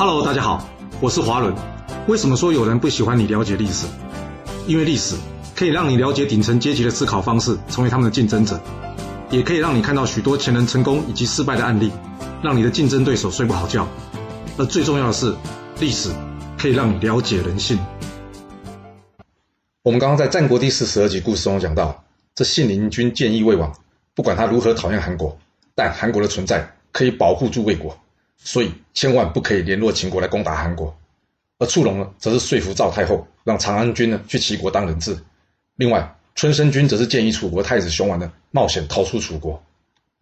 Hello，大家好，我是华伦。为什么说有人不喜欢你了解历史？因为历史可以让你了解顶层阶级的思考方式，成为他们的竞争者，也可以让你看到许多前人成功以及失败的案例，让你的竞争对手睡不好觉。而最重要的是，历史可以让你了解人性。我们刚刚在战国第四十二集故事中讲到，这信陵君建议魏王，不管他如何讨厌韩国，但韩国的存在可以保护住魏国。所以千万不可以联络秦国来攻打韩国，而触龙呢，则是说服赵太后让长安君呢去齐国当人质。另外，春申君则是建议楚国太子熊丸呢冒险逃出楚国。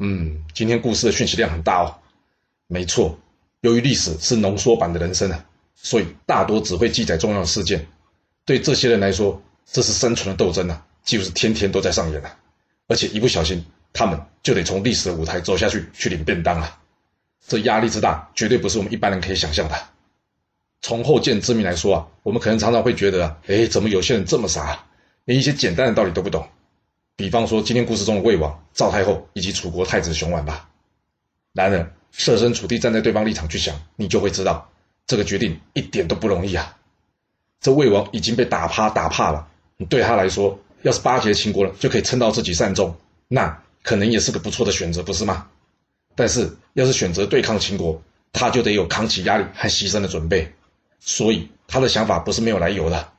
嗯，今天故事的讯息量很大哦。没错，由于历史是浓缩版的人生啊，所以大多只会记载重要的事件。对这些人来说，这是生存的斗争啊，几乎是天天都在上演啊。而且一不小心，他们就得从历史的舞台走下去去领便当啊。这压力之大，绝对不是我们一般人可以想象的。从后见之明来说啊，我们可能常常会觉得，哎，怎么有些人这么傻，连一些简单的道理都不懂？比方说今天故事中的魏王、赵太后以及楚国太子熊完吧。然而，设身处地站在对方立场去想，你就会知道，这个决定一点都不容易啊。这魏王已经被打趴打怕了，你对他来说，要是巴结秦国了，就可以撑到自己善终，那可能也是个不错的选择，不是吗？但是，要是选择对抗秦国，他就得有扛起压力和牺牲的准备，所以他的想法不是没有来由的。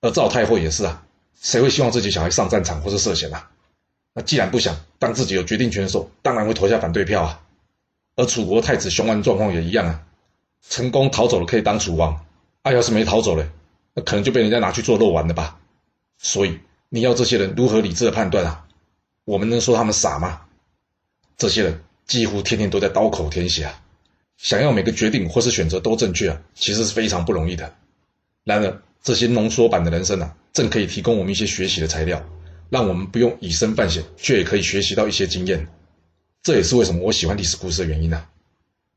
而赵太后也是啊，谁会希望自己小孩上战场或是涉险啊？那既然不想当自己有决定权的时候，当然会投下反对票啊。而楚国太子熊安状况也一样啊，成功逃走了可以当楚王，啊，要是没逃走了，那可能就被人家拿去做肉丸了吧。所以你要这些人如何理智的判断啊？我们能说他们傻吗？这些人。几乎天天都在刀口舔血啊！想要每个决定或是选择都正确啊，其实是非常不容易的。然而，这些浓缩版的人生啊，正可以提供我们一些学习的材料，让我们不用以身犯险，却也可以学习到一些经验。这也是为什么我喜欢历史故事的原因呢。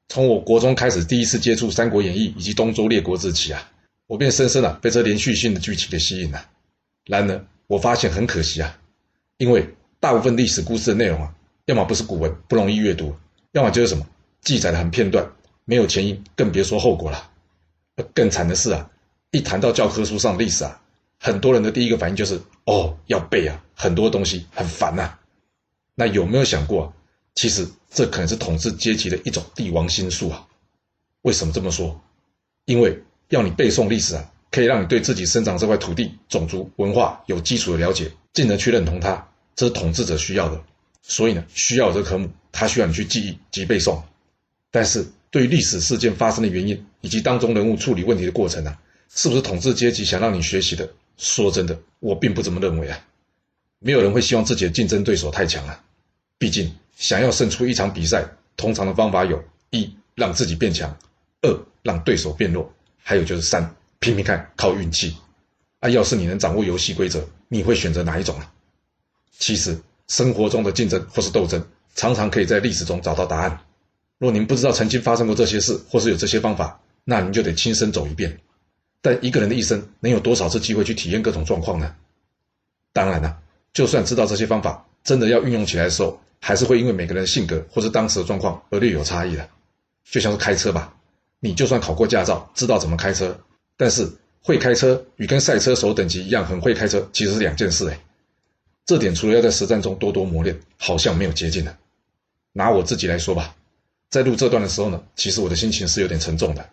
从我国中开始第一次接触《三国演义》以及《东周列国志》起啊，我便深深的被这连续性的剧情给吸引了。然而，我发现很可惜啊，因为大部分历史故事的内容啊。要么不是古文不容易阅读，要么就是什么记载的很片段，没有前因，更别说后果了。更惨的是啊，一谈到教科书上历史啊，很多人的第一个反应就是哦要背啊，很多东西很烦呐。那有没有想过，其实这可能是统治阶级的一种帝王心术啊？为什么这么说？因为要你背诵历史啊，可以让你对自己生长这块土地、种族、文化有基础的了解，进而去认同它，这是统治者需要的。所以呢，需要这个科目，它需要你去记忆及背诵。但是，对于历史事件发生的原因以及当中人物处理问题的过程呢，是不是统治阶级想让你学习的？说真的，我并不这么认为啊。没有人会希望自己的竞争对手太强啊。毕竟，想要胜出一场比赛，通常的方法有：一让自己变强，二让对手变弱，还有就是三拼拼看，靠运气。啊，要是你能掌握游戏规则，你会选择哪一种啊？其实。生活中的竞争或是斗争，常常可以在历史中找到答案。若您不知道曾经发生过这些事，或是有这些方法，那您就得亲身走一遍。但一个人的一生能有多少次机会去体验各种状况呢？当然了，就算知道这些方法，真的要运用起来的时候，还是会因为每个人的性格或是当时的状况而略有差异的。就像是开车吧，你就算考过驾照，知道怎么开车，但是会开车与跟赛车手等级一样很会开车，其实是两件事哎。这点除了要在实战中多多磨练，好像没有捷径了。拿我自己来说吧，在录这段的时候呢，其实我的心情是有点沉重的，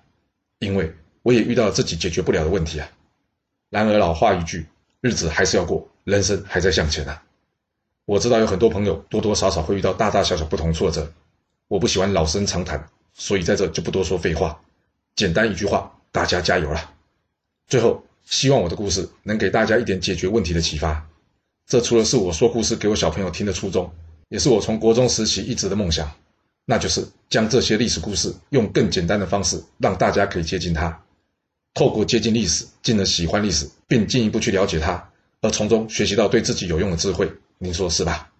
因为我也遇到了自己解决不了的问题啊。然而老话一句，日子还是要过，人生还在向前啊。我知道有很多朋友多多少少会遇到大大小小不同挫折，我不喜欢老生常谈，所以在这就不多说废话，简单一句话，大家加油了。最后，希望我的故事能给大家一点解决问题的启发。这除了是我说故事给我小朋友听的初衷，也是我从国中时期一直的梦想，那就是将这些历史故事用更简单的方式让大家可以接近它，透过接近历史，进而喜欢历史，并进一步去了解它，而从中学习到对自己有用的智慧。您说是吧？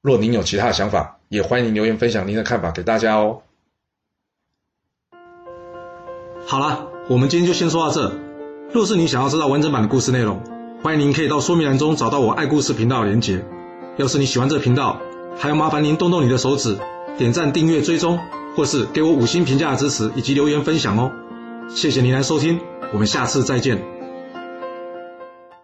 若您有其他的想法，也欢迎留言分享您的看法给大家哦。好了，我们今天就先说到这。若是你想要知道完整版的故事内容，欢迎您可以到说明栏中找到我爱故事频道的连结。要是你喜欢这频道，还要麻烦您动动你的手指，点赞、订阅、追踪，或是给我五星评价的支持以及留言分享哦。谢谢您来收听，我们下次再见。